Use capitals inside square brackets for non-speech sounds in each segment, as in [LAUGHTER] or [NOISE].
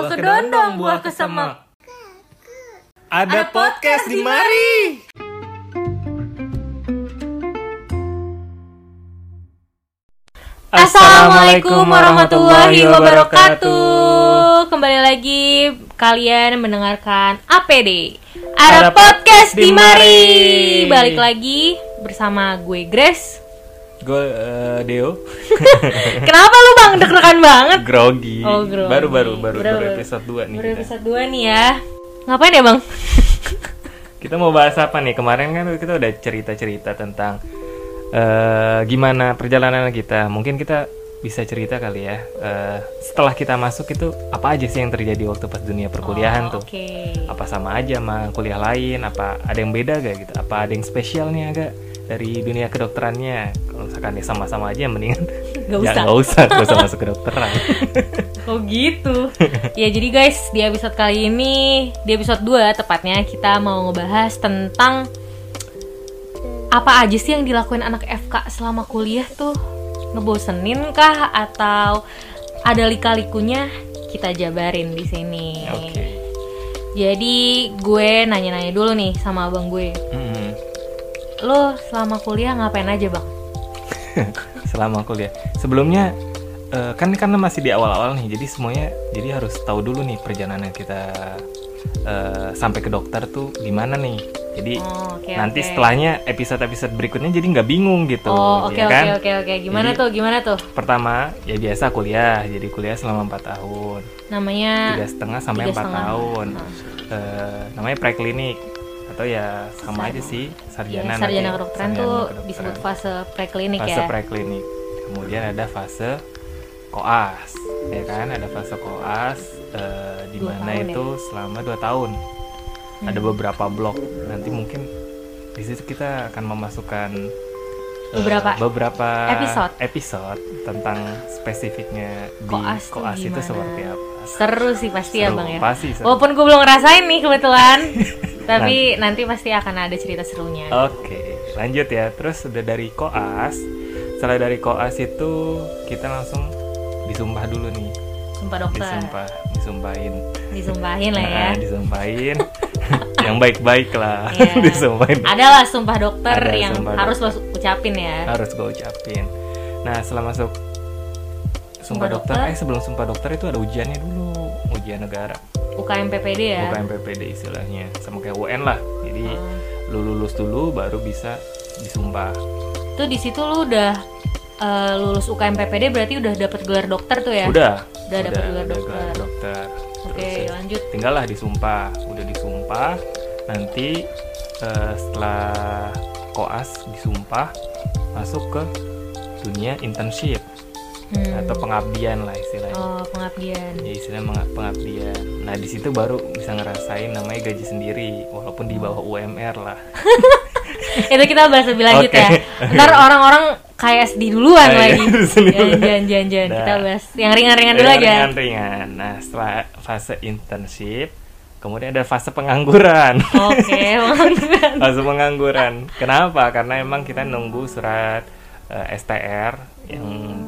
Buah kedondong, buah kesemek. Ada podcast di mari. Assalamualaikum warahmatullahi wabarakatuh. Kembali lagi kalian mendengarkan APD. Ada, podcast di mari. Balik lagi bersama gue Grace. Gue eh, Deo. [LAUGHS] Kenapa lu bang deg-degan banget? Grogi. Oh, grogi. Baru baru baru Baru- baru episode 2 nih. Baru episode 2 nih ya. Ngapain ya bang? [LAUGHS] Kita mau bahas apa nih? Kemarin kan kita udah cerita-cerita tentang eh, gimana perjalanan kita. Mungkin kita bisa cerita kali ya. eh, setelah kita masuk itu apa aja sih yang terjadi waktu pas dunia perkuliahan Oh, tuh? Oke. Apa sama aja sama kuliah lain? Apa ada yang beda gak gitu? Apa ada yang spesialnya agak dari dunia kedokterannya? Kalau misalkan ya sama-sama aja mendingan Gak ya usah. nggak usah, nggak usah masuk kedokteran. [LAUGHS] Oh gitu. ya jadi guys, di episode kali ini, di episode 2 tepatnya kita mau ngebahas tentang apa aja sih yang dilakuin anak FK selama kuliah tuh? Ngebosenin kah atau ada lika-likunya? Kita jabarin di sini. Oke. Jadi gue nanya-nanya dulu nih sama abang gue. Mm-mm. Lo selama kuliah ngapain aja bang? [LAUGHS] selama kuliah. Sebelumnya eh, kan karena masih di awal-awal nih, jadi semuanya jadi harus tahu dulu nih perjalanan kita eh, sampai ke dokter tuh gimana nih. Jadi Oh, oke, nanti oke. setelahnya episode-episode berikutnya jadi nggak bingung gitu. Oh oke ya oke kan? oke oke. Gimana Jadi- tuh gimana tuh? Pertama ya biasa kuliah, jadi kuliah selama 4 tahun, Namanya tiga setengah sampai empat tahun. Oh. Eh, namanya preklinik atau ya sama Sar- aja sih Iya, sarjana. sarjana nanti. kedokteran Sarjana tuh kedokteran. disebut fase preklinik fase ya. preklinik. Kemudian ada fase koas, ya kan? Ada fase koas eh, di mana ya? itu selama 2 tahun. Ada Hmm. beberapa blok. Nanti mungkin di situ kita akan memasukkan Beberapa beberapa episode. episode tentang spesifiknya di Koas tuh koas, itu gimana? seperti apa. Seru sih pasti ya Seru, bang ya. Pasti seru. Walaupun gue belum ngerasain nih kebetulan, [LAUGHS] tapi nanti pasti akan ada cerita serunya. Oke, lanjut ya. Terus udah dari koas, setelah dari koas itu kita langsung disumpah dulu nih. Sumpah dokter, Disumpah, disumpahin. disumpahin lah [LAUGHS] ya. Nah, disumpahin. [LAUGHS] [LAUGHS] yang baik-baik lah. [LAUGHS] Disumpahin. Ada lah sumpah dokter Ada yang sumpah harus lo dokter. ucapin ya. Harus gue ucapin. Nah, setelah masuk Sumpah sumpah dokter, dokter. eh sebelum sumpah dokter itu ada ujiannya dulu, ujian negara. UKM PPD ya. Bukan PPD istilahnya, sama kayak UN lah. Jadi Hmm. lu lulus dulu baru bisa disumpah. Tuh di situ lu udah eh, lulus UKM PPD berarti udah dapet gelar dokter tuh ya. Udah. Udah gelar udah dokter. gelar dokter. Oke, Terus ya, lanjut. tinggal lah disumpah udah disumpah nanti eh, setelah koas disumpah masuk ke dunia internship Hmm. atau pengabdian lah istilahnya Oh, pengabdian. ya istilah pengabdian nah di situ baru bisa ngerasain namanya gaji sendiri walaupun di bawah UMR lah [LAUGHS] itu kita bahas lebih lanjut Oke. ya ntar orang-orang kayak sedih duluan Ah, iya, lagi [LAUGHS] sedih duluan. jangan jangan jangan Nah. kita bahas yang ringan-ringan dulu aja ringan-ringan nah setelah fase internship kemudian ada fase pengangguran oke [LAUGHS] mantap. Langsung pengangguran. Kenapa? Karena emang kita nunggu surat eh, STR yang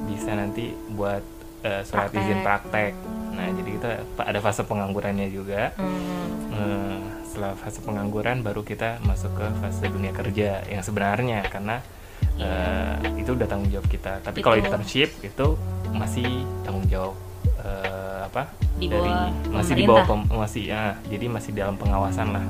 bisa nanti buat eh, surat Praktek. izin praktek. Nah, jadi kita ada fase penganggurannya juga. Hmm, Eh, setelah fase pengangguran baru kita masuk ke fase dunia kerja yang sebenarnya karena eh, itu udah tanggung jawab kita. Tapi kalau internship itu masih tanggung jawab eh, apa? Di bawah masih di bawah pem- masih ya, jadi masih dalam pengawasan lah.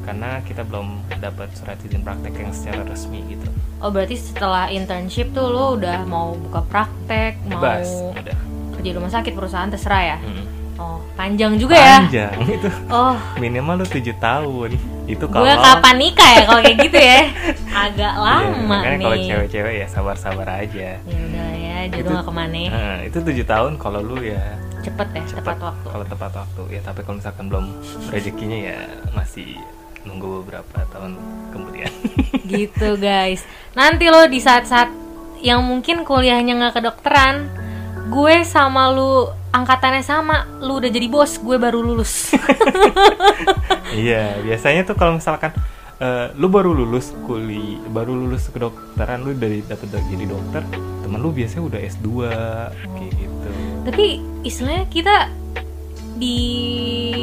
Karena kita belum dapat surat izin praktek yang secara resmi gitu. oh berarti setelah internship tuh lo udah mau buka praktek mau Bebas, udah. kerja di rumah sakit perusahaan terserah ya Mm. Oh panjang juga ya? Panjang [LAUGHS] itu. Oh. Minimal lu tujuh tahun. Itu gue kalau kapan nikah ya kalau kayak gitu ya? [LAUGHS] Agak Iya, lama kalau nih. cewek-cewek ya sabar-sabar aja. ya udah ya jodoh Itu- gak ke mana Nah, itu tujuh tahun kalau lu ya. Cepet ya cepat tepat waktu. Kalau tepat waktu. Ya, tapi kalau misalkan belum rezekinya ya masih nunggu beberapa tahun kemudian. [LAUGHS] gitu guys. Nanti lo di saat-saat yang mungkin kuliahnya nggak kedokteran gue sama lu angkatannya sama lu udah jadi bos gue baru lulus [LAUGHS] Iya, biasanya tuh kalau misalkan eh, lu baru lulus kuli, baru lulus kedokteran lu dari dapat jadi dokter, temen lu biasanya udah S2 kayak gitu. tapi istilahnya kita di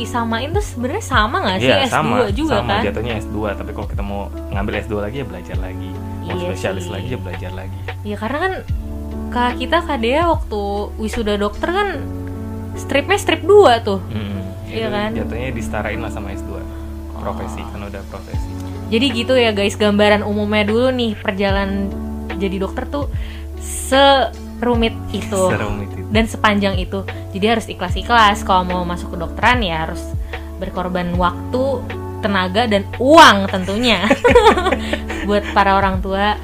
disamain tuh sebenarnya sama nggak sih Iya S2 sama, juga sama kan? jatuhnya S2 tapi kalau kita mau ngambil S2 lagi ya belajar lagi mau Iya spesialis sih. lagi ya belajar lagi Ya karena kan kak kita KDA waktu wisuda dokter kan stripnya strip 2 tuh. Mm-mm. Iya kan? jatuhnya disetarain lah sama S2 profesi Oh. kan udah profesi Jadi gitu ya guys, gambaran umumnya dulu nih perjalanan jadi dokter tuh serumit itu serumit itu dan sepanjang itu. Jadi harus ikhlas-ikhlas kalau mau masuk ke dokteran ya harus berkorban waktu, tenaga dan uang tentunya. [LAUGHS] Buat para orang tua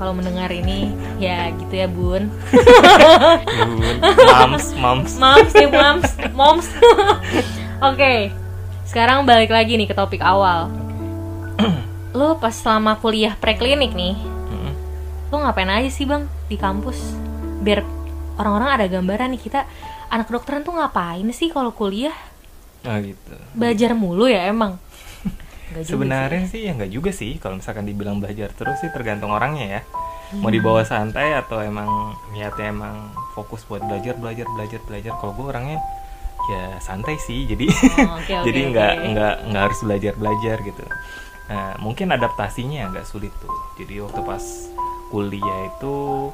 kalau mendengar ini ya gitu ya Bun. Bun, moms moms Moms ya moms, moms. Oke. Sekarang balik lagi nih ke topik awal. Lo pas selama kuliah preklinik nih, lo ngapain aja sih bang di kampus? Biar orang-orang ada gambaran nih kita anak kedokteran tuh ngapain sih kalau kuliah? oh gitu Belajar mulu ya emang? Juga sebenarnya sih. ya nggak juga sih. Kalau misalkan dibilang belajar terus sih tergantung orangnya ya. Mau dibawa santai atau emang niatnya emang fokus buat belajar belajar belajar belajar. Kalau gue orangnya ya santai sih. Jadi Oh, oke, [LAUGHS] oke, jadi nggak nggak nggak harus belajar belajar gitu. Nah, mungkin adaptasinya agak sulit tuh. Jadi waktu pas kuliah itu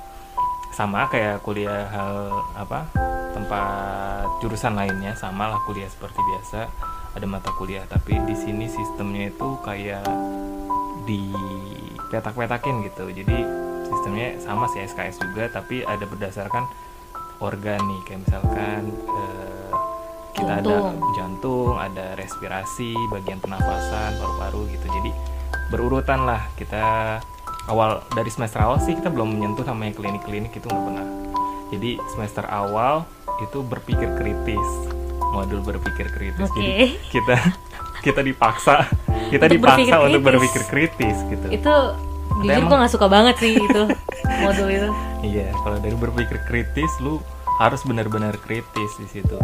sama kayak kuliah hal apa tempat jurusan lainnya sama lah kuliah seperti biasa ada mata kuliah tapi di sini sistemnya itu kayak di petak-petakin gitu. Jadi sistemnya sama sih SKS juga tapi ada berdasarkan organ nih kayak misalkan eh, kita ada Jantung. jantung ada respirasi bagian pernafasan paru-paru gitu. Jadi berurutan lah. Kita awal dari semester awal sih kita belum menyentuh namanya klinik-klinik itu nggak pernah. Jadi semester awal itu berpikir kritis modul berpikir kritis Oke. jadi kita kita dipaksa kita Untuk berpikir dipaksa untuk kritis. berpikir kritis gitu Itu jujur emang- gue nggak suka banget sih itu [LAUGHS] modul itu. Iya, kalau dari berpikir kritis lu harus benar-benar kritis di situ.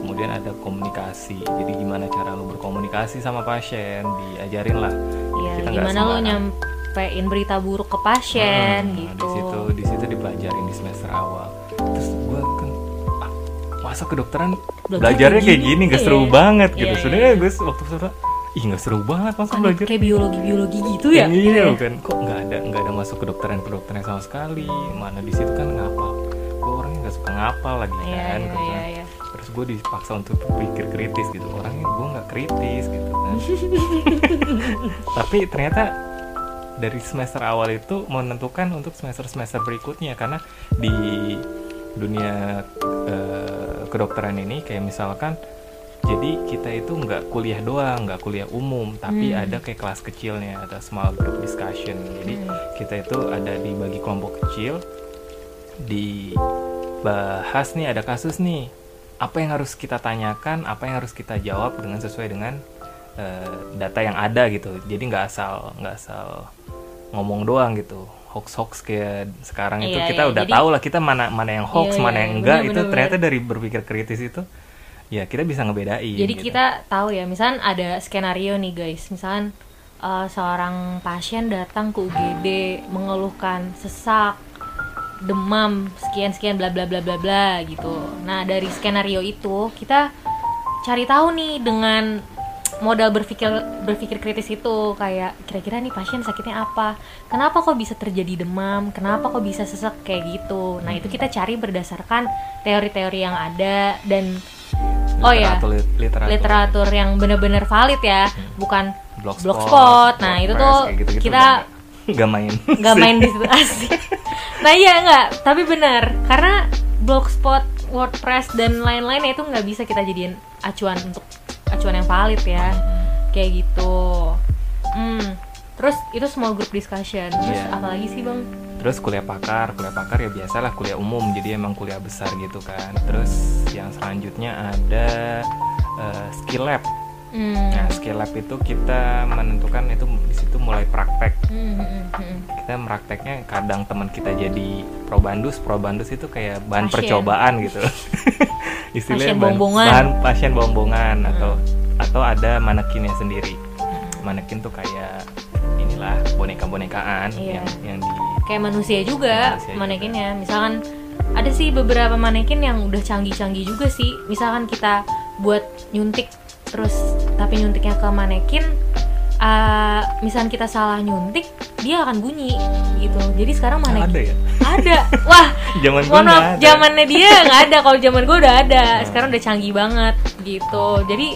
Kemudian ada komunikasi. Jadi gimana cara lu berkomunikasi sama pasien, diajarin lah. Iya, gimana sembarang. nyampein berita buruk ke pasien Hmm, gitu. Di situ di situ dipelajarin di semester awal. Masa kedokteran Belajar belajarnya kayak gini, nggak iya. seru banget gitu. Iya, Sebenarnya iya. gue waktu semester ih nggak seru banget masa Kan belajar kayak biologi biologi gitu ya. iya kan kok nggak ada nggak ada masuk kedokteran kedokteran sama sekali mana di situ kan ngapal gue orangnya nggak suka ngapal lagi Iya, kan iya, iya, kan. iya. terus gue dipaksa untuk berpikir kritis gitu orangnya gue nggak kritis gitu kan [LAUGHS] tapi ternyata dari semester awal itu menentukan untuk semester semester berikutnya karena di dunia eh, kedokteran ini kayak misalkan jadi kita itu nggak kuliah doang nggak kuliah umum tapi Hmm. ada kayak kelas kecilnya ada small group discussion jadi Hmm. kita itu ada dibagi kelompok kecil dibahas nih ada kasus nih apa yang harus kita tanyakan apa yang harus kita jawab dengan sesuai dengan eh, data yang ada gitu jadi nggak asal nggak asal ngomong doang gitu hoax hoax kayak sekarang itu Iya, kita iya. udah Jadi- tahu lah kita mana mana yang hoax Iya, mana iya, yang enggak bener, itu bener, ternyata dari berpikir kritis itu ya kita bisa ngebedain Jadi gitu. kita tahu ya, misalkan ada skenario nih guys, misalkan eh, seorang pasien datang ke UGD mengeluhkan sesak, demam, sekian sekian bla bla bla bla bla gitu. Nah dari skenario itu kita cari tahu nih dengan modal berpikir berpikir kritis itu kayak kira-kira nih pasien sakitnya apa? Kenapa kok bisa terjadi demam? Kenapa kok bisa sesak? Kayak gitu. Nah itu kita cari berdasarkan teori-teori yang ada dan oh ya literatur literatur, literatur yang bener-bener valid ya bukan blogspot, blogspot. Nah, itu tuh kayak gitu-gitu kita nggak main. Nggak main di situ [LAUGHS] asik. Nah iya nggak tapi benar karena blogspot wordpress dan lain-lain itu nggak bisa kita jadiin acuan untuk acuan yang valid ya kayak gitu hmm terus itu small group discussion terus Iya. apalagi sih bang Terus kuliah pakar, kuliah pakar ya biasalah kuliah umum, jadi emang kuliah besar gitu kan. Terus yang selanjutnya ada eh, skill lab. Hmm. Nah, skill lab itu kita menentukan itu di situ mulai praktek. Hmm, hmm, hmm, hmm. Kita prakteknya kadang teman kita jadi probandus, probandus itu kayak bahan Pasien. percobaan gitu. [LAUGHS] Istilahnya Pasien bahan, bongbongan. bahan pasien bongbongan atau atau ada manekinnya sendiri. Manekin tuh kayak inilah boneka-bonekaan Iya. yang yang di kayak manusia juga Manusia juga. manekinnya misalkan ada sih beberapa manekin yang udah canggih-canggih juga sih misalkan kita buat nyuntik terus tapi nyuntiknya ke manekin uh, misalnya kita salah nyuntik dia akan bunyi gitu. Jadi sekarang manekin ada ya? Ada. Wah [LAUGHS] zaman gue ada. zamannya dia [LAUGHS] nggak ada. Kalau zaman gue udah ada. Sekarang udah canggih banget gitu. Jadi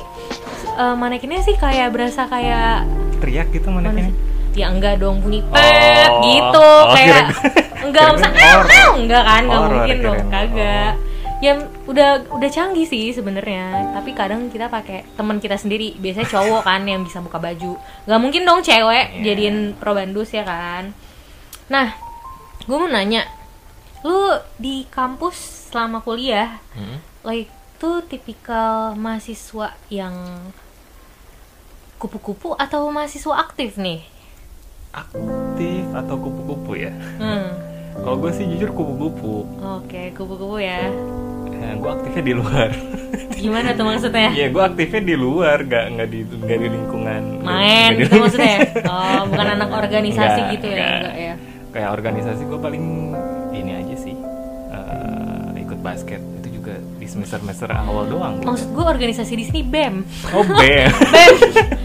uh, manekinnya sih kayak berasa kayak teriak gitu mana sih? ya enggak dong bunyi pet Oh. gitu. Oh, kayak kira- enggak usah enggak kan? Enggak mungkin dong kagak. Oh. Ya udah udah canggih sih sebenarnya. Tapi kadang kita pakai teman kita sendiri. Biasanya cowok kan yang bisa buka baju. Nggak mungkin dong cewek Iya. jadiin probandus ya kan? Nah gue mau nanya. Lu di kampus selama kuliah Hmm? like tuh tipikal mahasiswa yang kupu-kupu atau mahasiswa aktif nih? Aktif atau kupu-kupu ya? Hmm. Kalau gue sih jujur kupu-kupu Oke, kupu-kupu ya. ya, gue aktifnya di luar Gimana tuh maksudnya? Iya, gue aktifnya di luar, nggak nggak di nggak di lingkungan. Main di- gitu maksudnya? Oh, bukan anak organisasi Nggak, gitu ya? nggak. Enggak ya? Kayak organisasi gue paling ini aja sih, eh, ikut basket itu juga di semester semester awal doang. gua. Maksud gue organisasi di sini BEM. Oh BEM. [LAUGHS] BEM.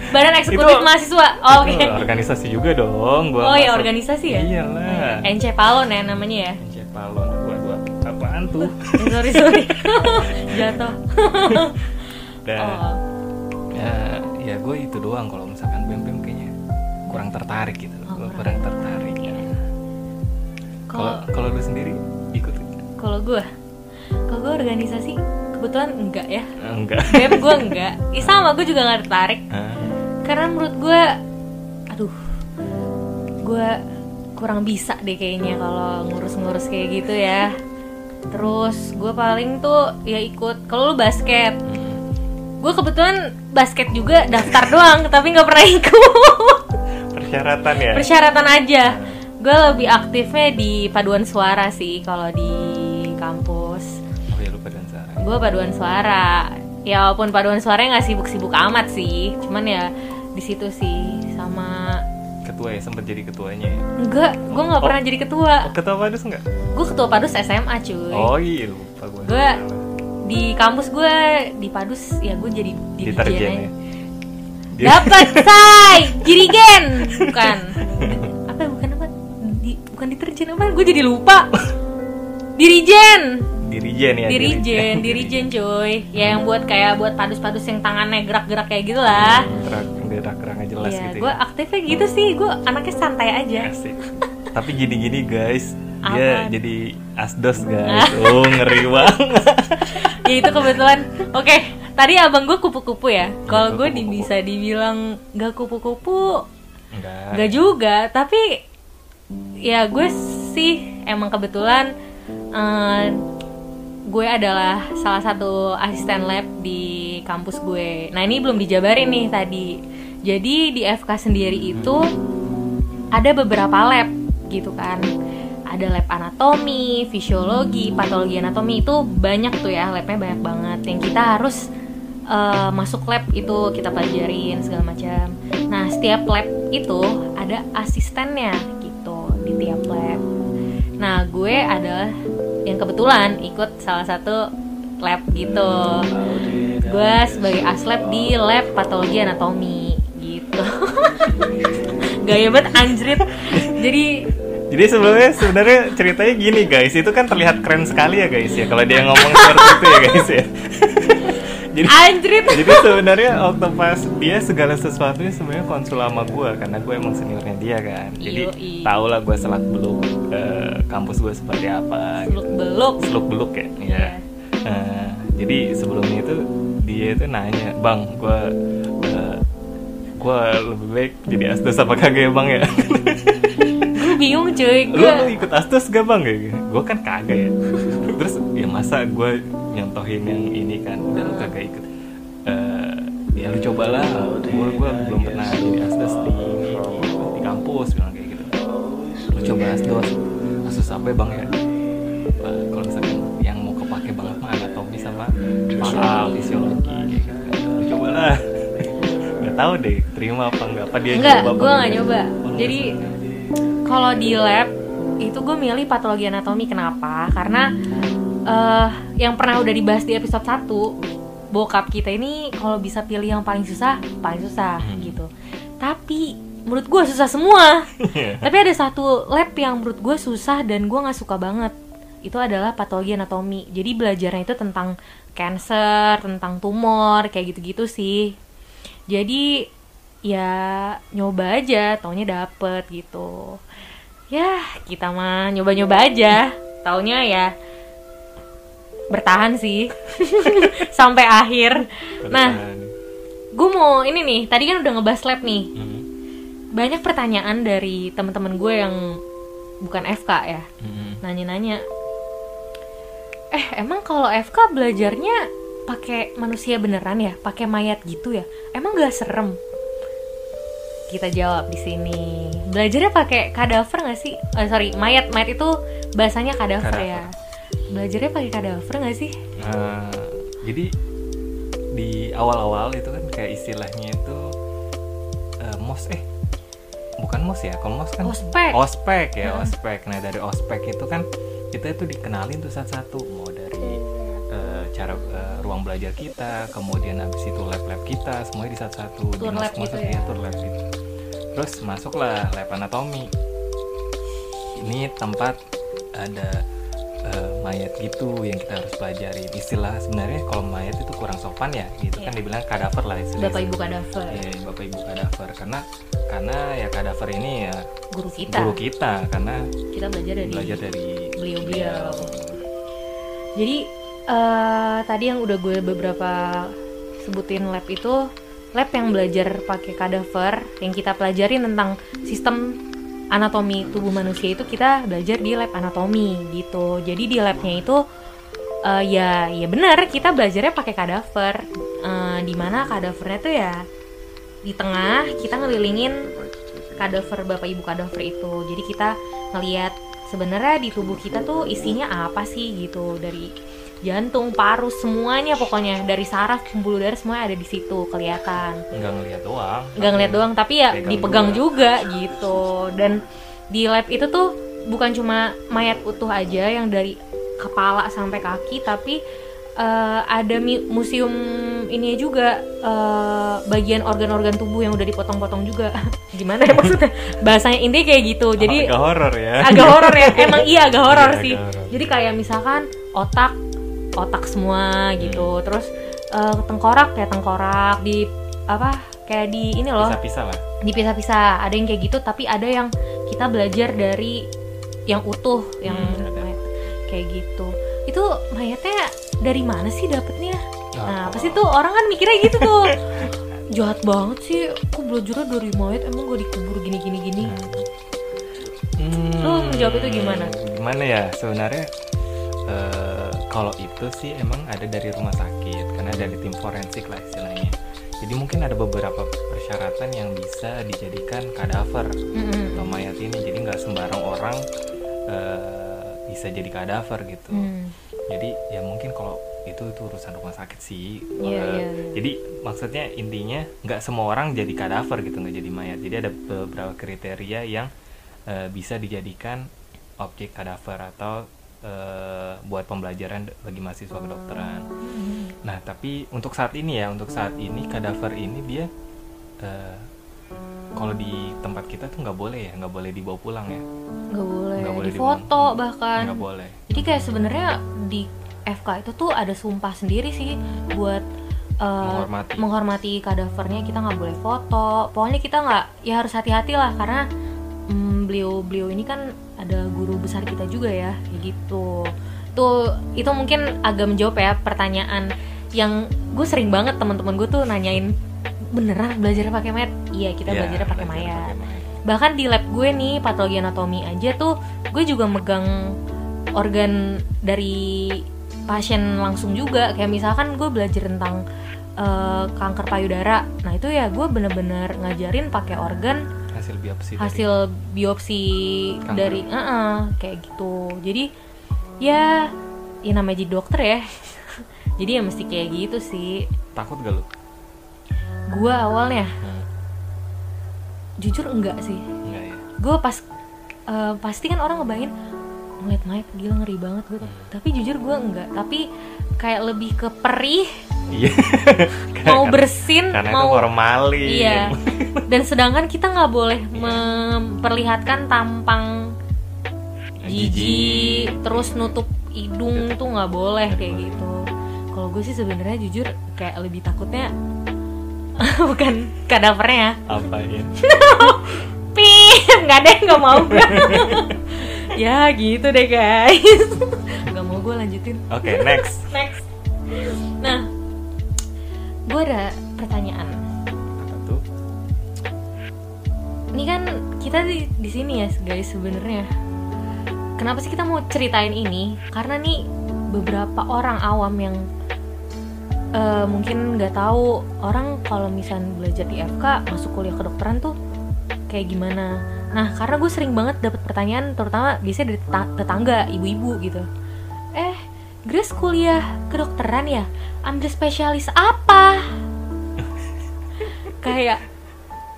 Badan Eksekutif Itu- Mahasiswa. Oh, Oke. Itu organisasi juga dong. Gua Oh ya masuk. organisasi ya? Iyalah. NC Palon ya namanya ya? NC Palon. Gua gua apaan tuh? [LAUGHS] Eh, sorry sorry. [LAUGHS] Jatuh. Dan Oh. ya ya gue itu doang kalau misalkan BEM BEM kayaknya kurang tertarik gitu. Oh, kurang. kurang tertarik. ya. Kalau Kalau kalau lu sendiri ikut? kalau gue, kalau gue organisasi kebetulan enggak ya. Eh, Enggak. [LAUGHS] BEM gue enggak. Ya sama gue juga nggak tertarik. Karena menurut gue aduh gue kurang bisa deh kayaknya kalau ngurus-ngurus kayak gitu ya terus gue paling tuh ya ikut kalau lu basket Hmm. gue kebetulan basket juga daftar doang tapi nggak pernah ikut [LAUGHS] persyaratan ya persyaratan aja gue lebih aktifnya di paduan suara sih kalau di gue paduan suara. Ya walaupun paduan suaranya nggak sibuk-sibuk amat sih. Cuman ya di situ sih sama ketua ya sempat jadi ketuanya ya? Enggak gue nggak Oh. pernah jadi ketua. Oh, ketua padus enggak gue ketua padus SMA cuy. Oh iya lupa gue gue di kampus gue di padus ya gue jadi aja. ya? Dapat [LAUGHS] say! Dirigen! Bukan. Apa bukan apa? Di, bukan deterjen apa? Gue jadi lupa. [LAUGHS] Dirijen dirijen ya dirijen dirijen. cuy. Ya yang buat kayak buat padus-padus yang tangannya gerak-gerak kayak gitu lah gerak gerak geraknya jelas Iya, gitu gue ya. aktifnya gitu sih. Gue anaknya santai aja. Asik. tapi gini gini guys. Dia jadi asdos guys. Oh ngeri [LAUGHS] banget. Ya itu kebetulan. Oke tadi abang gue kupu-kupu ya. Kalau Iya, gue kupu-kupu. bisa dibilang gak kupu-kupu. Enggak gak juga. Tapi ya gue sih emang kebetulan eh, gue adalah salah satu asisten lab di kampus gue nah ini belum dijabarin nih tadi jadi di FK sendiri itu ada beberapa lab gitu kan ada lab anatomi, fisiologi, patologi anatomi itu banyak tuh ya labnya banyak banget yang kita harus eh, masuk lab itu kita pelajarin segala macam. Nah setiap lab itu ada asistennya gitu di tiap lab. Nah gue adalah yang kebetulan ikut salah satu lab gitu. Gue sebagai aslab di lab patologi anatomi gitu. [LAUGHS] Gaya banget anjrit. Jadi jadi sebelumnya sebenarnya ceritanya gini guys itu kan terlihat keren sekali ya guys ya kalau dia ngomong seperti itu ya guys ya [LAUGHS] jadi anjrit. [LAUGHS] jadi sebenarnya waktu pas dia segala sesuatunya sebenarnya konsul sama gue karena gue emang seniornya dia kan jadi tau lah gue selak beluk eh, kampus gue seperti apa Seluk beluk. seluk beluk ya Iya. Nah, jadi sebelumnya itu dia itu nanya bang gue gue lebih baik jadi asdos apa kagak ya bang ya? [LAUGHS] Gue bingung cuy. Gue lu ikut asdos gak bang gitu gue kan kagak ya. Terus ya masa gue nyontohin yang ini kan udah lu kagak ikut. Eh, ya lu cobalah. Gue gue belum pernah jadi asdos di, di, kampus bilang gitu coba asdos apa ya bang ya Eh, kalau misalkan yang mau kepake banget mah anatomi sama mahal fisiologi gitu lu cobalah nggak tahu deh terima apa enggak apa dia Enggak, coba gue nggak enggak. nyoba. Jadi nggak coba. kalau di lab itu gue milih patologi anatomi kenapa? Karena eh yang pernah udah dibahas di episode 1 bokap kita ini kalau bisa pilih yang paling susah paling susah Hmm. gitu tapi menurut gue susah semua. Tapi ada satu lab yang menurut gue susah dan gue nggak suka banget. Itu adalah patologi anatomi. Jadi belajarnya itu tentang cancer tentang tumor kayak gitu-gitu sih. Jadi ya nyoba aja taunya dapet gitu. Ya kita mah nyoba-nyoba aja. Taunya ya bertahan sih. [LAUGHS] Sampai akhir. Nah gue mau ini nih. Tadi kan udah ngebahas lab nih. Hmm, banyak pertanyaan dari teman-teman gue yang bukan FK ya. Hmm. nanya-nanya eh emang kalau FK belajarnya pakai manusia beneran ya? Pakai mayat gitu ya? Emang gak serem? Kita jawab di sini. Belajarnya pakai kadaver nggak sih? Eh, sorry mayat. Mayat itu bahasanya kadaver, Kadaver. ya belajarnya pakai kadaver nggak sih? Nah, jadi di awal-awal itu kan kayak istilahnya itu eh, mos eh bukan mos ya kalau mos kan Ospek. ospek ya Hmm. ospek nah dari ospek itu kan kita itu dikenalin tuh satu-satu mau dari eh, cara eh, ruang belajar kita kemudian habis itu lab-lab kita semuanya di satu-satu Tour lab gitu ya. iya, tour lab gitu terus masuklah lab anatomi ini tempat ada eh, mayat gitu yang kita harus pelajari. Istilah sebenarnya kalau mayat itu kurang sopan ya gitu kan Iya. dibilang kadaver lah istilahnya. Bapak ibu kadaver. Iya, bapak ibu kadaver. Karena karena ya kadaver ini ya guru kita. guru kita karena kita belajar dari belajar dari beliau-beliau. Jadi eh, tadi yang udah gue beberapa sebutin lab itu lab yang belajar pakai kadaver yang kita pelajarin tentang sistem anatomi tubuh manusia itu kita belajar di lab anatomi gitu. Jadi di labnya itu eh, ya ya benar kita belajarnya pakai kadaver. Eh, di mana kadavernya tuh ya di tengah kita ngelilingin kadaver bapak ibu kadaver itu. Jadi kita ngelihat sebenarnya di tubuh kita tuh isinya apa sih gitu dari jantung, paru, semuanya pokoknya dari saraf, pembuluh darah semuanya ada di situ kelihatan. nggak ngeliat doang Nggak ngeliat doang, tapi ya Pegang dipegang juga. gitu. Dan di lab itu tuh bukan cuma mayat utuh aja yang dari kepala sampai kaki, tapi eh, ada museum ini juga eh, bagian organ-organ tubuh yang udah dipotong-potong juga. [LAUGHS] Gimana ya maksudnya? [LAUGHS] Bahasanya intinya kayak gitu. Jadi agak horor ya agak horor ya emang iya agak horor Iya, sih agak horor. jadi kayak misalkan otak otak semua gitu. Terus eh, tengkorak ya tengkorak di apa kayak di ini loh. Bisa-bisa lah. Dipisah-pisah. Ada yang kayak gitu tapi ada yang kita belajar dari yang utuh yang Hmm, mayat. kayak gitu. Itu mayatnya dari mana sih dapetnya? Nah Oh. pasti tuh orang kan mikirnya gitu tuh. [LAUGHS] Jahat banget sih. Aku belajarnya dari mayat? Emang gak dikubur gini gini gini? Hmm, Lu menjawab itu gimana? Gimana ya? Sebenarnya eh, kalau itu sih emang ada dari rumah sakit karena dari tim forensik lah istilahnya. Jadi mungkin ada beberapa persyaratan yang bisa dijadikan kadaver Mm-mm. atau mayat ini. Jadi nggak sembarang orang eh, bisa jadi kadaver gitu. Hmm. Jadi ya mungkin kalau itu itu urusan rumah sakit sih. Iya, Eh, iya, iya. Jadi maksudnya intinya nggak semua orang jadi kadaver gitu nggak jadi mayat. Jadi ada beberapa kriteria yang eh, bisa dijadikan objek kadaver atau eh, buat pembelajaran bagi mahasiswa kedokteran. Nah tapi untuk saat ini ya untuk saat ini kadaver ini dia eh, kalau di tempat kita tuh nggak boleh ya nggak boleh dibawa pulang ya. Nggak boleh, Nggak boleh di foto bahkan. Nggak boleh. jadi kayak sebenarnya di FK itu tuh ada sumpah sendiri sih buat uh, Menghormati. menghormati kadavernya. Kita nggak boleh foto. Pokoknya kita nggak ya harus hati-hati lah karena mm, beliau beliau ini kan ada guru besar kita juga ya kayak gitu. Tuh itu mungkin agak menjawab ya pertanyaan yang gue sering banget teman-teman gue tuh nanyain beneran belajar pakai mayat iya kita Iya, belajar pakai mayat bahkan di lab gue nih patologi anatomi aja tuh gue juga megang organ dari pasien langsung juga. Kayak misalkan gue belajar tentang eh, kanker payudara. Nah itu ya gue bener-bener ngajarin pakai organ hasil biopsi dari- hasil biopsi Kanker. dari eh-eh, kayak gitu jadi ya ya namanya jadi dokter ya [LAUGHS] jadi ya mesti kayak gitu sih takut gak lu? gue awalnya Hmm, jujur enggak sih enggak ya. gue pas eh, pasti kan orang ngebayangin ngeliat mayat gila ngeri banget gue tapi jujur gue enggak. Tapi kayak lebih ke perih Iya. [LAUGHS] mau bersin karena mau itu formalin. iya. [LAUGHS] Dan sedangkan kita nggak boleh memperlihatkan tampang jijik terus nutup hidung tuh nggak boleh kayak gitu. Kalau gue sih sebenarnya jujur kayak lebih takutnya [LAUGHS] bukan kadavernya. Apa ya? pip nggak deh nggak mau. gue [LAUGHS] ya gitu deh guys. [LAUGHS] Nggak mau gue lanjutin. Oke, next. [LAUGHS] next. Nah gue ada pertanyaan. Apa tuh? ini kan kita di, di sini ya guys sebenarnya. Kenapa sih kita mau ceritain ini? Karena nih beberapa orang awam yang eh, mungkin nggak tahu orang kalau misalnya belajar di FK masuk kuliah kedokteran tuh kayak gimana nah karena gue sering banget dapat pertanyaan terutama biasanya dari teta- tetangga ibu-ibu gitu. Eh Grace kuliah kedokteran ya? Ambil spesialis apa? [LAUGHS] Kayak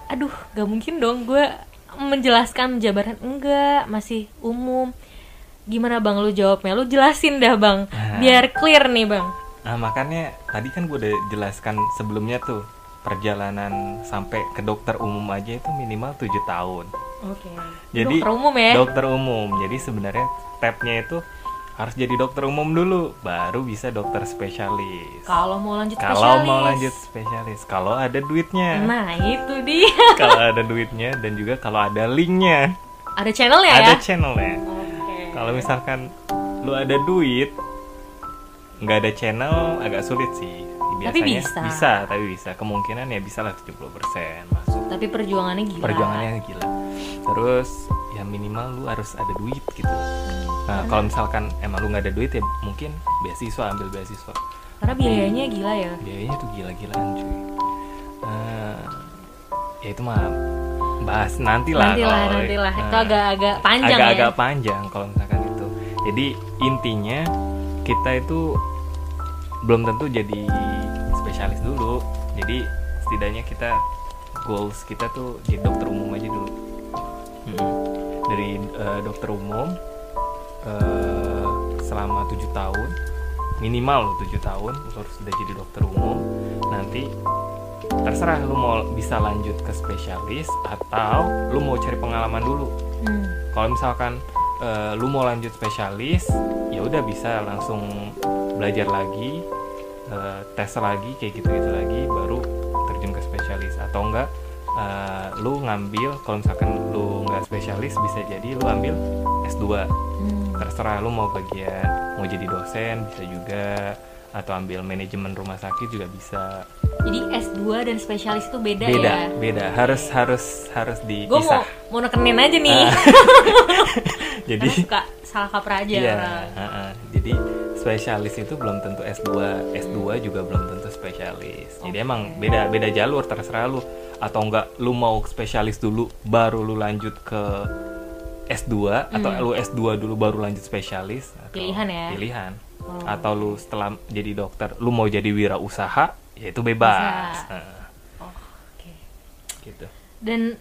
aduh gak mungkin dong gue menjelaskan menjabarkan enggak masih umum. Gimana bang? Lu jawabnya? Lu jelasin dah bang. Nah. biar clear nih bang. Nah, makanya tadi kan gue udah jelaskan sebelumnya tuh perjalanan sampai ke dokter umum aja itu minimal 7 tahun. Oke Jadi dokter umum ya Dokter umum. Jadi sebenarnya stepnya itu harus jadi dokter umum dulu, baru bisa dokter spesialis. kalau mau lanjut Kalau spesialis mau lanjut spesialis, kalau ada duitnya, nah itu dia [LAUGHS] kalau ada duitnya dan juga kalau ada linknya, ada channelnya ada ya channelnya. oke Kalau misalkan lu ada duit, nggak ada channel agak sulit sih. Tapi Biasanya bisa. tapi bisa. Kemungkinan ya bisa lah 70% masuk. tapi perjuangannya gila Perjuangannya gila. Terus ya minimal lu harus ada duit gitu. Nah, kalau misalkan emang lu nggak ada duit ya mungkin beasiswa ambil beasiswa. karena biayanya gila ya Biayanya tuh gila-gilaan cuy. Eh, ya itu mah bahas nanti lah. nanti lah kalau- nanti lah itu Nah, agak-agak panjang agak-agak ya panjang kalau misalkan itu. Jadi intinya kita itu belum tentu jadi spesialis dulu. Jadi setidaknya kita goals kita tuh jadi dokter umum aja dulu. Dari eh, dokter umum eh, selama tujuh tahun minimal tujuh tahun harus sudah jadi dokter umum nanti terserah lu mau bisa lanjut ke spesialis atau lu mau cari pengalaman dulu. Hmm. kalau misalkan eh, lu mau lanjut spesialis ya udah bisa langsung belajar lagi eh, tes lagi kayak gitu gitu lagi baru terjun ke spesialis. Atau enggak eh, lu ngambil kalau misalkan lu nggak spesialis bisa jadi lu ambil S2 Hmm. terserah lu mau bagian mau jadi dosen bisa juga. Atau ambil manajemen rumah sakit juga bisa. Jadi S2 dan spesialis itu beda, beda ya? beda. Harus harus harus gue mau dipisah. mau nekenin aja nih [LAUGHS] jadi Karena suka salah kaprah aja Iya, orang. heeh. jadi spesialis itu belum tentu S2, S2 juga belum tentu spesialis. Jadi Oke. emang beda beda jalur terserah lu atau enggak lu mau spesialis dulu baru lu lanjut ke S2 atau lu S2 dulu baru lanjut spesialis Hmm. Pilihan ya? Pilihan. Oh. Atau lu setelah jadi dokter lu mau jadi wirausaha ya itu bebas. Oh, oke gitu. dan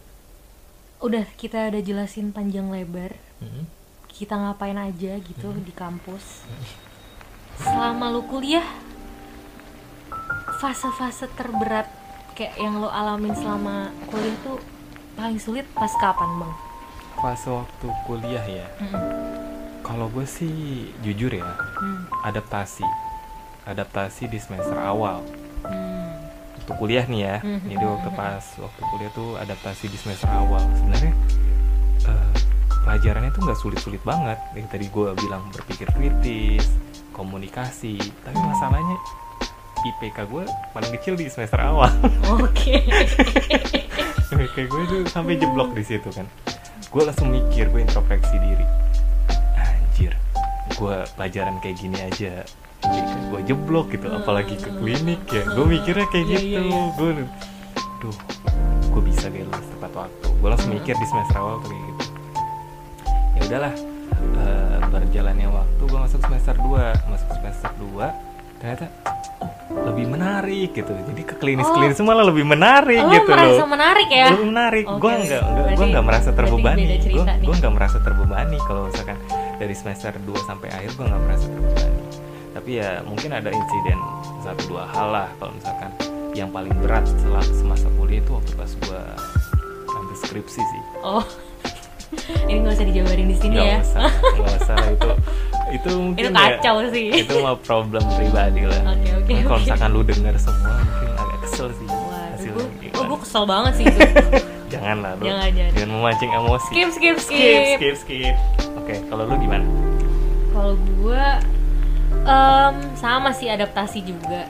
udah kita udah jelasin panjang lebar Mhm. Kita ngapain aja gitu di kampus selama lu kuliah fase-fase terberat kayak yang lo alamin selama kuliah tuh paling sulit pas kapan bang? Fase waktu kuliah ya. Mm-mm. Kalau gue sih jujur ya, Hmm. adaptasi adaptasi di semester awal Hmm. waktu kuliah nih ya Mhm, jadi waktu pas waktu kuliah tuh adaptasi di semester awal sebenarnya pelajarannya tuh nggak sulit-sulit banget. Yang tadi gue bilang berpikir kritis komunikasi tapi masalahnya IPK gue paling kecil di semester awal. Oke. [LAUGHS] IPK gue tuh sampai jeblok di situ kan. Gue langsung mikir gue introspeksi diri. Anjir gue pelajaran kayak gini aja. Gue jeblok gitu apalagi ke klinik ya. Gue mikirnya kayak Iya, gitu. iya, iya. gue duh gue bisa lulus tepat waktu. Gue langsung mikir di semester awal kayak gitu udahlah eh, berjalannya waktu gue masuk semester 2 masuk semester 2 ternyata lebih menarik gitu. Jadi ke klinis klinis malah lebih menarik Lo gitu Oh, merasa loh. menarik ya? lebih menarik. Oke, gue nggak gue nggak merasa terbebani. gue gue nggak merasa terbebani. Kalau misalkan dari semester 2 sampai akhir gue nggak merasa terbebani. Tapi ya mungkin ada insiden satu dua hal lah. Kalau misalkan yang paling berat setelah semasa kuliah itu waktu pas gue ambil skripsi sih. Oh ini nggak usah dijabarin di sini nggak ya usah nggak usah itu itu mungkin itu ya- kacau sih itu mah problem pribadi lah Oke, oke, Nah, kalau oke. misalkan lu denger semua mungkin agak kesel sih Wah, gue, gimana. oh, gue kesel banget sih itu. [LAUGHS] jangan lah lu Jangan, jangan. dengan memancing emosi skip, skip, skip skip. skip skip oke kalau lu gimana Kalau gue em, sama sih adaptasi juga.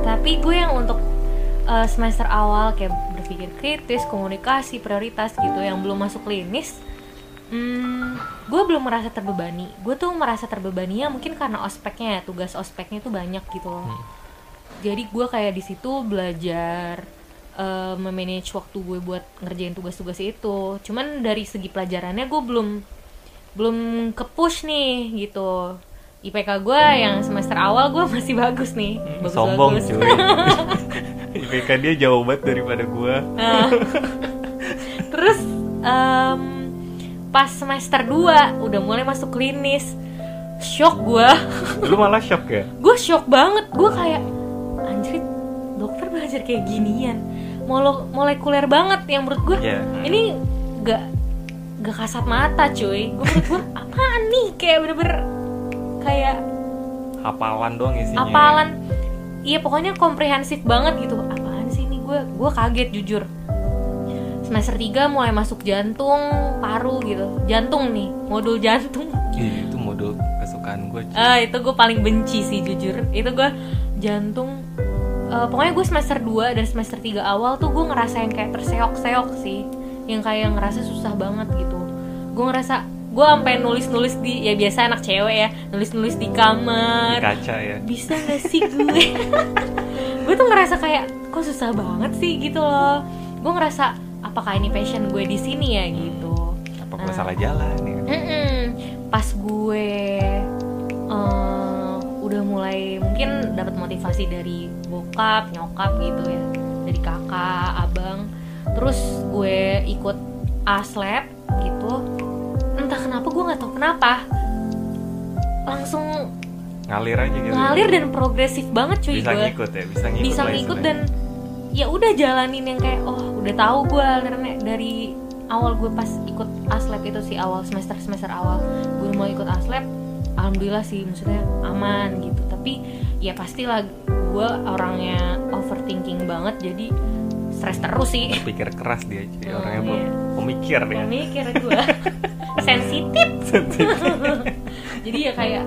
Tapi gue yang untuk eh, semester awal kayak berpikir kritis, komunikasi, prioritas gitu yang belum masuk klinis. Hmm, gue belum merasa terbebani. Gue tuh merasa terbebaninya mungkin karena ospeknya ya, tugas ospeknya tuh banyak gitu loh. Hmm. Jadi gue kayak di situ belajar eh, memanage waktu gue buat ngerjain tugas-tugas itu. Cuman dari segi pelajarannya gue belum belum ke push nih gitu. IPK gue yang semester awal gue masih bagus nih. Bagus, sombong bagus. cuy [LAUGHS] IPK dia jauh banget daripada gua. Nah, [LAUGHS] terus em, pas semester 2 udah mulai masuk klinis. Shock gue lu malah shock ya? Gue shock banget. Gue kayak anjir dokter belajar kayak ginian. Molo, molekuler banget yang menurut gue Iya. ini gak gak kasat mata cuy. Gue menurut gue [LAUGHS] apaan nih? Kayak bener-bener kayak hafalan doang isinya apalan iya pokoknya komprehensif banget gitu. Apaan sih ini? Gue gue kaget jujur. Semester 3 mulai masuk jantung paru gitu. Jantung nih modul jantung. Ih, itu modul kesukaan gue ah itu gue paling benci sih jujur. Itu gue jantung eh, pokoknya gue semester 2 dan semester 3 awal tuh gue ngerasa yang kayak terseok-seok sih. Yang kayak ngerasa susah banget gitu. Gue ngerasa gue sampai nulis-nulis di ya biasa anak cewek ya nulis-nulis di di kamar. Kaca ya. Bisa gak sih gue? [LAUGHS] Gue tuh ngerasa kayak kok susah banget sih gitu loh. Gue ngerasa apakah ini passion gue di sini ya gitu. Apa gue Nah. salah jalan ya? Mm-mm. pas gue eh, udah mulai mungkin dapat motivasi dari bokap nyokap gitu ya. Dari kakak abang. Terus gue ikut gitu entah kenapa gue nggak tahu kenapa. Langsung ngalir aja gitu. ngalir dan progresif banget cuy bisa gue ngikut ya bisa ngikut bisa ngikut dan ya udah jalanin yang kayak oh udah tahu gue alirnya dari awal gue pas ikut aslab itu sih awal semester semester awal gue mau ikut aslab alhamdulillah sih maksudnya aman gitu. Tapi ya pastilah gue orangnya overthinking banget jadi stres terus sih. Pikir keras dia cuy Oh, orangnya iya. Pemikir ya. Mikir gue [LAUGHS] sensitif. [LAUGHS] Jadi ya kayak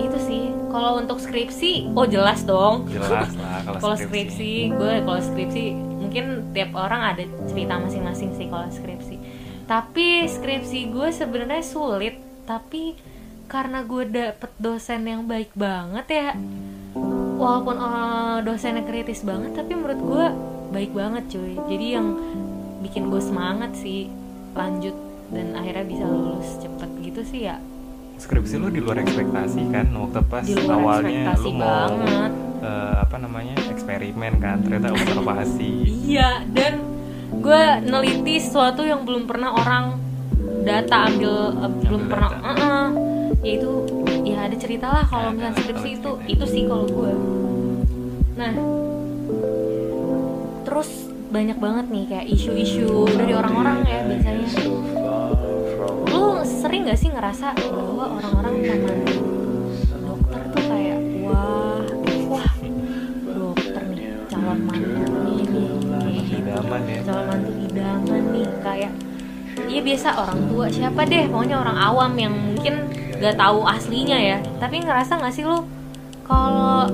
itu sih. Kalau untuk skripsi oh jelas dong. Jelas lah kalau skripsi. skripsi gue kalau skripsi mungkin tiap orang ada cerita masing-masing sih kalau skripsi. Tapi skripsi gue sebenarnya sulit. Tapi karena gue dapet dosen yang baik banget ya walaupun eh, dosennya kritis banget tapi menurut gue baik banget cuy. Jadi yang bikin gue semangat sih lanjut dan akhirnya bisa lulus cepet gitu sih ya skripsi lu di luar ekspektasi kan waktu pas Di luar awalnya lu mau banget. eh, apa namanya eksperimen kan ternyata observasi Iya, dan gue neliti sesuatu yang belum pernah orang data ambil eh, belum Ambil pernah, data. Eh-eh. ya itu ya ada cerita lah kalau misalnya skripsi itu cerita. itu sih kalau gue. Nah, terus banyak banget nih kayak isu-isu dari orang-orang ya biasanya. Lu sering gak sih ngerasa bahwa orang-orang memandang dokter tuh kayak wah, wah dokter nih calon mantu nih kayak calon mantu idaman nih kayak Iya biasa orang tua siapa deh pokoknya orang awam yang mungkin gak tahu aslinya ya tapi ngerasa nggak sih lo kalau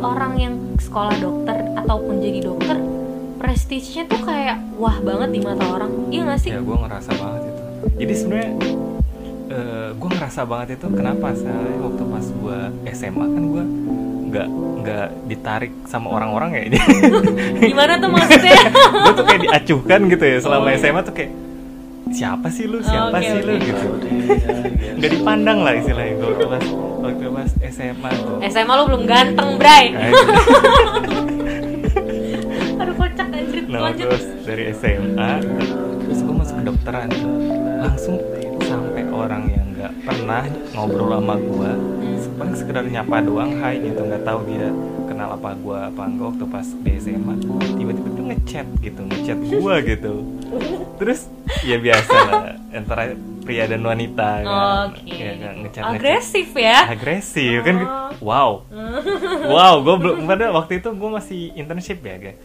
orang yang sekolah dokter ataupun jadi dokter prestisnya tuh kayak wah banget di mata orang. Iya nggak sih? Ya gue ngerasa banget itu. Jadi sebenarnya gue ngerasa banget itu kenapa soalnya waktu pas gue SMA kan gue nggak nggak ditarik sama orang-orang ya gimana tuh [LAUGHS] maksudnya? Gue tuh kayak diacuhkan gitu ya selama Oh, iya. SMA tuh kayak siapa sih lu? Siapa oke, sih lu? oke. gitu. Nggak dipandang lah istilahnya gue waktu pas waktu pas SMA tuh. SMA lo belum ganteng bray. Aduh [LAUGHS] terus dari SMA terus gue masuk kedokteran. Langsung sampai orang yang nggak pernah ngobrol sama gua. Paling sekedar nyapa doang hai gitu nggak tahu dia kenal apa gua apa enggak. Waktu pas di SMA tiba-tiba tuh ngechat gitu ngechat gua gitu. Terus ya biasa lah antara pria dan wanita kan. Oke. Ya kan, ngechat. Agresif ya. agresif kan? Oh. wow. [LAUGHS] Wow gue belum pada waktu itu gue masih internship ya guys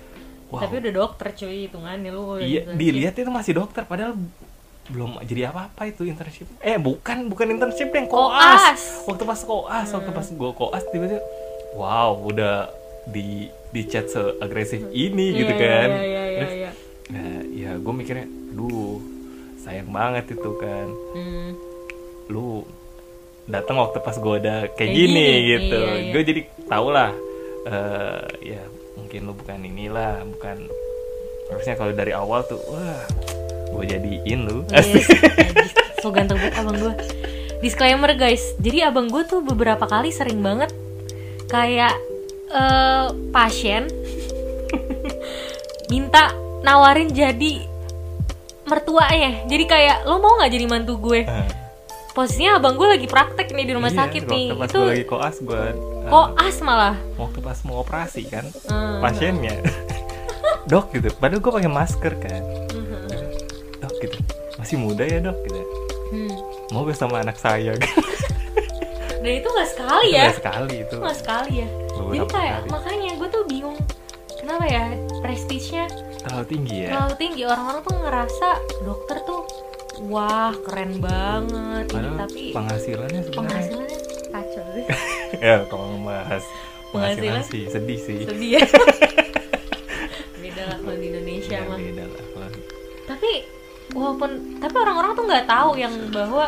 wow Tapi udah dokter cuy hitungannya lu. iya gitu. dilihat itu masih dokter padahal belum jadi apa-apa itu internship eh bukan bukan internship yang koas, Koas. waktu pas koas waktu pas gue koas tiba-tiba wow udah di di chat seagresif ini Iya, gitu iya, kan Iya iya iya. Terus, iya. nah, ya gue mikirnya duh sayang banget itu kan Hmm. lu datang waktu pas gue udah kayak, Kayak gini, gini, gitu iya, iya. gue jadi tau lah eh, ya mungkin lu bukan inilah bukan harusnya kalau dari awal tuh wah gue jadiin lu Yes, [LAUGHS] najis. so ganteng banget abang gue. Disclaimer guys, jadi abang gue tuh beberapa kali sering banget kayak eh, pasien [LAUGHS] minta nawarin jadi mertuanya. Jadi kayak lo mau nggak jadi mantu gue? Eh, Posisinya abang gue lagi praktek nih di rumah iya, sakit nih. pas Itu lagi koas gue eh, koas malah. waktu pas mau operasi kan Hmm. pasiennya [LAUGHS] dok gitu padahal gue pakai masker kan Mhm. dok gitu masih muda ya dok gitu Hmm. mau gue sama anak saya [LAUGHS] Dan itu nggak sekali ya. Nggak sekali itu nggak sekali ya. Jadi Beberapa kayak kali. makanya gue tuh bingung kenapa ya prestisnya terlalu tinggi ya terlalu tinggi orang-orang tuh ngerasa dokter tuh wah keren banget. Ini Padahal tapi penghasilannya sebenarnya penghasilannya kacau [LAUGHS] ya kalau ngebahas penghasilan? Penghasilan? sih sedih sih. Sedih ya? [LAUGHS] Beda lah kalau di Indonesia ya, mah. beda lah kalau- tapi walaupun tapi orang-orang tuh nggak tahu yang bahwa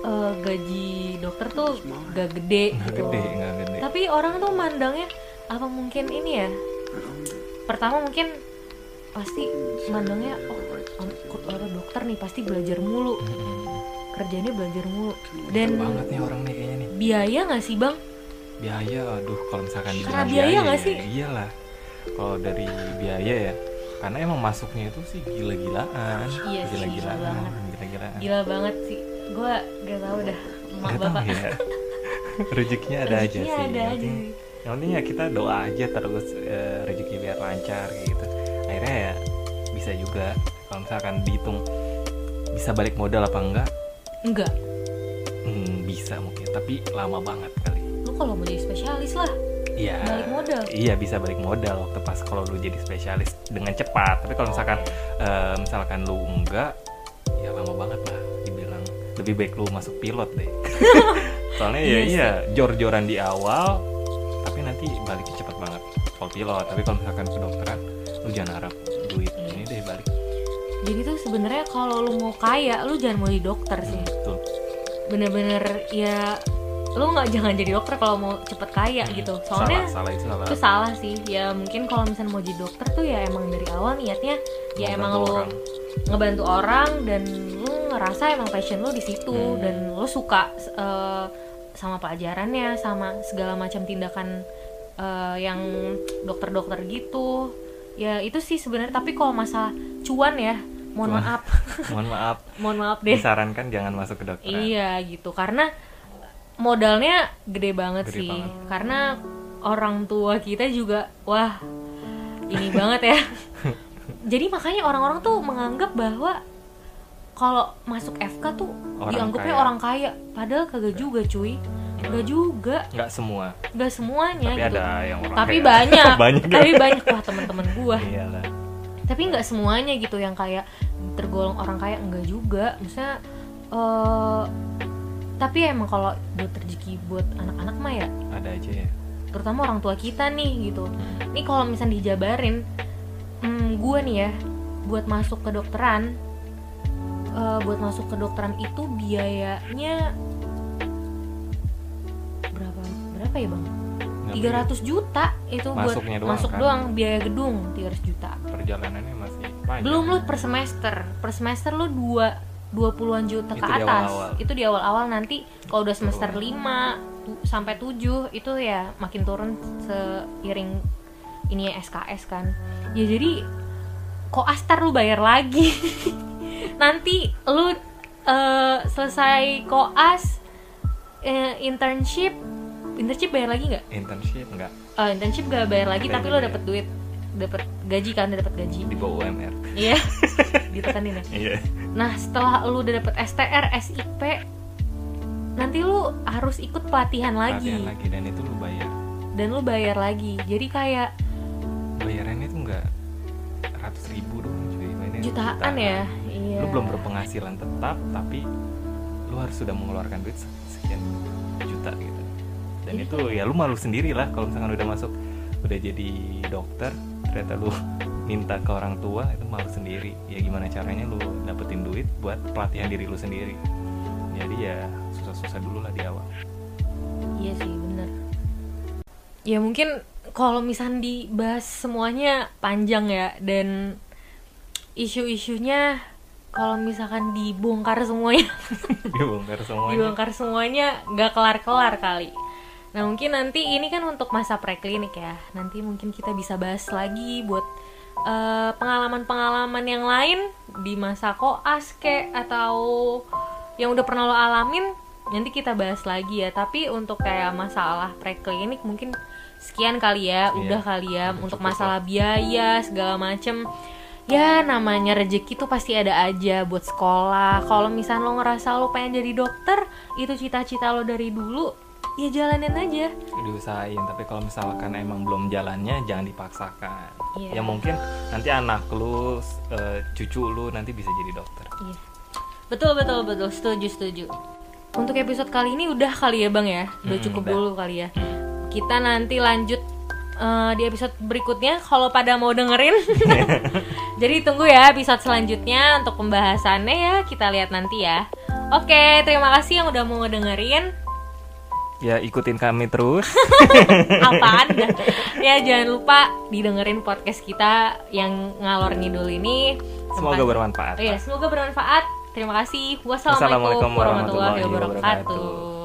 eh, gaji dokter tuh gak gede nggak gitu. gede nggak gede. Tapi orang tuh mandangnya apa mungkin ini ya? Pertama mungkin pasti mandangnya oh apa dokter nih pasti belajar mulu. Kerjanya belajar mulu. Dan banget nih orang nih kayaknya nih. Biaya nggak sih bang? Biaya aduh kalau misalkan Karena biaya nggak ya, sih? iyalah. Kalau dari biaya ya karena emang masuknya itu sih gila-gilaan. Iya gila-gilaan gila banget. gila-gilaan. Gila banget sih. Gue gak tau dah emak tahu bapak. ya. [LAUGHS] Rezekinya ada aja sih. ada yang aja yang penting ya kita doa aja terus eh, rezeki biar lancar kayak gitu. Akhirnya ya bisa juga kalau misalkan dihitung bisa balik modal apa enggak enggak hmm, bisa mungkin tapi lama banget kali lu kalau mau jadi spesialis lah Iya. Balik modal. Iya bisa balik modal waktu pas kalau lu jadi spesialis dengan cepat. Tapi kalau misalkan eh, misalkan lu enggak, ya lama banget lah dibilang. Lebih baik lu masuk pilot deh. [LAUGHS] Soalnya ya Iya iya jor-joran di awal, tapi nanti baliknya cepet banget. Kalau pilot, tapi kalau misalkan kedokteran, lu jangan harap jadi tuh sebenarnya kalau lu mau kaya lu jangan mau jadi dokter sih Betul. bener-bener ya lu nggak jangan jadi dokter kalau mau cepet kaya gitu soalnya salah, salah itu salah. itu salah sih ya mungkin kalau misalnya mau jadi dokter tuh ya emang dari awal niatnya ya Ngebantu emang lu orang. ngebantu orang dan lu ngerasa emang passion lu di situ Hmm. dan lu suka eh, sama pelajarannya sama segala macam tindakan eh, yang dokter-dokter gitu ya itu sih sebenarnya tapi kalau masalah cuan ya mohon Cuan. maaf [LAUGHS] Mohon maaf, mohon maaf deh disarankan jangan masuk ke dokteran. Iya gitu karena modalnya gede banget Gede sih banget. karena orang tua kita juga wah ini banget ya. [LAUGHS] Jadi makanya orang-orang tuh menganggap bahwa kalau masuk FK tuh Orang dianggapnya kaya. orang kaya padahal kagak juga cuy. Enggak juga, Nggak semua, enggak semuanya tapi gitu. ada yang orang Tapi kaya. banyak, [LAUGHS] banyak. ya? tapi banyak wah teman-teman gua. Iyalah. Tapi nggak semuanya gitu yang kayak tergolong orang kaya enggak juga. Misalnya eh tapi emang kalau buat rezeki buat anak-anak mah ya Ada aja ya. terutama orang tua kita nih gitu. Nih kalau misalnya dijabarin hmm, gue nih ya buat masuk ke dokteran eh, buat masuk ke dokteran itu biayanya berapa berapa ya bang? Nggak 300 juta itu buat Masuknya doang, masuk kan? doang biaya gedung 300 juta. perjalanannya masih panjang. belum lu per semester per semester lu dua 20-an juta ke Itu di atas awal-awal. itu di awal-awal nanti kalau udah semester 5 tu- sampai 7 itu ya makin turun seiring ini SKS kan ya jadi kok astar lu bayar lagi [LAUGHS] nanti lu eh, selesai koas eh, internship internship bayar lagi nggak? Internship enggak Oh, internship gak bayar lagi Bayar tapi lo dapet duit dapet gaji kan udah dapet gaji. Di bawah UMR iya. [LAUGHS] Ditekanin ya. Iya. Nah setelah lu udah dapet STR SIP nanti lu harus ikut pelatihan lagi. Latihan lagi dan itu lu bayar. Dan lu bayar lagi. Jadi kayak bayarannya itu enggak ratus ribu dong cuy. Ini jutaan ya? Iya. lu belum berpenghasilan tetap tapi lu harus sudah mengeluarkan duit se- sekian dan Iya. itu ya lu malu sendiri lah kalau misalkan udah masuk udah jadi dokter ternyata lu [LAUGHS] minta ke orang tua itu malu sendiri. Ya gimana caranya lu dapetin duit buat pelatihan diri lu sendiri. Jadi ya susah-susah dulu lah di awal. Iya sih bener. Ya mungkin kalau misalnya dibahas semuanya panjang ya dan isu-isunya kalau misalkan dibongkar semuanya. [LAUGHS] Dibongkar semuanya. Dibongkar semuanya nggak kelar-kelar kali. Nah mungkin nanti ini kan untuk masa preklinik ya. Nanti mungkin kita bisa bahas lagi buat eh, pengalaman-pengalaman yang lain di masa koas kek atau yang udah pernah lo alamin. Nanti kita bahas lagi ya. Tapi untuk kayak masalah preklinik mungkin sekian kali ya. Iya, Udah kali ya untuk masalah biaya segala macem ya namanya rezeki tuh pasti ada aja buat sekolah kalau misalnya lo ngerasa lo pengen jadi dokter itu cita-cita lo dari dulu ya jalanin aja. Diusahain tapi kalau misalkan emang belum jalannya jangan dipaksakan. Iya. ya mungkin nanti anak lu eh, cucu lu nanti bisa jadi dokter. Iya. Betul betul betul. Setuju setuju. Untuk episode kali ini udah kali ya bang ya? Udah Mm-mm, cukup udah. dulu kali ya. Kita nanti lanjut eh, di episode berikutnya kalau pada mau dengerin. [LAUGHS] [LAUGHS] Jadi tunggu ya episode selanjutnya untuk pembahasannya ya. Kita lihat nanti ya. Oke terima kasih yang udah mau ngedengerin ya ikutin kami terus. [LAUGHS] Apaan? Ya jangan lupa didengerin podcast kita yang ngalor ngidul ini. Semoga Tempat- bermanfaat Oh iya, semoga bermanfaat. Terima kasih. Wassalamualaikum Wassalamualaikum warahmatullahi warahmatullahi wabarakatuh. wabarakatuh.